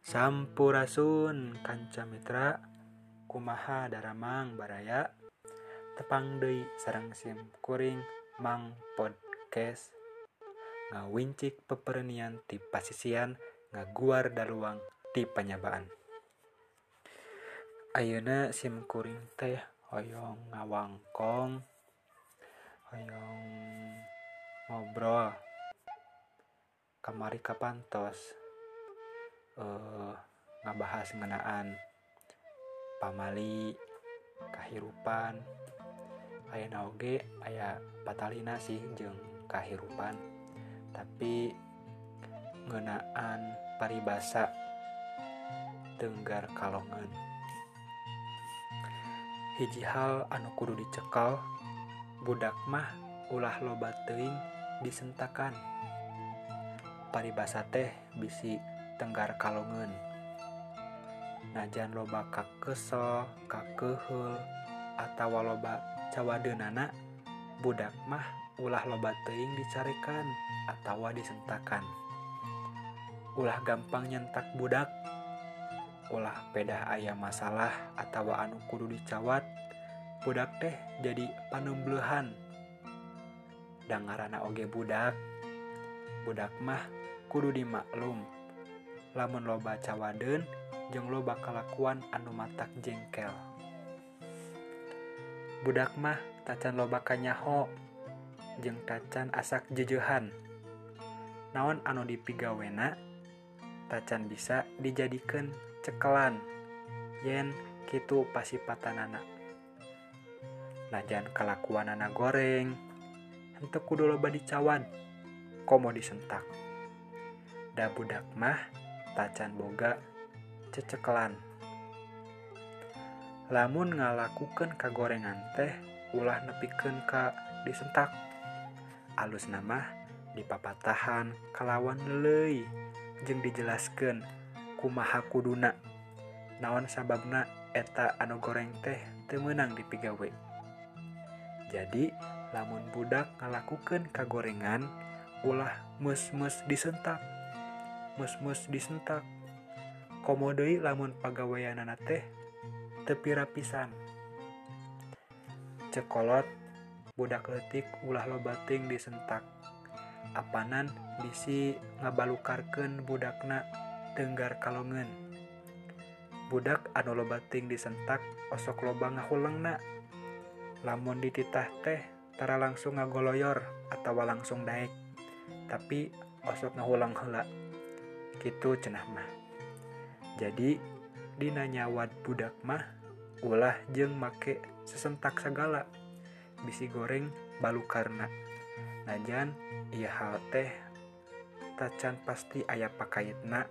Sampurasun Kanca Mitra. Kumaha Daramang Baraya? Tepang Deui sarang Simkuring Mang Podcast. Ngawincik peperenian di pasisian ngaguar daluang di panyabaan. Ayeuna SIM kuring teh hoyong ngawangkong hoyong ngobrol. Kamari kapantos? eh, ngabahas ngenaan pamali kahirupan. Aya naoge aya patalina sih jeung kahirupan. Tapi ngenaan paribasa Tenggar kalongan. Hiji hal anu kudu dicekal budak mah ulah loba teuing disentakan. Paribasa teh bisi tenggar kalongan. Najan loba kakesel kakeheul atawa loba cawadeunana budak mah ulah loba teuing dicarekan atawa disentakan. Ulah gampang nyentak budak ulah pedah aya masalah atawa anu kudu dicawat budak teh jadi panembleuhan dangarana oge budak budak mah kudu dimaklum lamun loba cawadeun jeung loba kalakuan anu matak jengkel. Budak mah tacan loba kanyaho jeung tacan asak jejehan. Naon anu dipigawena? Tacan bisa dijadikeun cekelan. Yen kitu pasipatanana. Najan kalakuanana goreng. Henteu kudu loba dicawad komo disentak. Da budak mah tacan boga cecekelan. Lamun ngalakukan kagorengan teh ulah nepiken ka disentak. Alus nama dipapatahan kalawan leuy jeng dijelaskan kumaha kuduna. Naon sababna eta anu goreng teh temenang dipigawe jadi lamun budak ngalakukan kagorengan ulah mus-mus disentak. Mus-mus disentak. Komo deui lamun pagaweanana teh teu pira pisan cekolot budak leutik ulah loba teuing disentak. Apanan bisi ngabalukarkeun budakna teunggar kalongan budak anu loba teuing disentak osok loba ngahulengna. Lamun dititah teh tara langsung ngagoloyor atawa langsung daek. Tapi osok ngahulang heula gitu cenah mah. Jadi dinanyawad budak mah ulah jeng make sesentak segala bisi goreng balu karena najan ieu hal teh tacan pasti ayah pakaitna.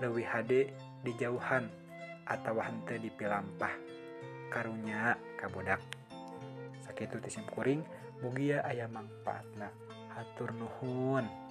Lewi hade dijauhan atau hante dipilampah. Karunya kabodak. Sakit tisim kuring mugia aya mangpaatna. Hatur nuhun.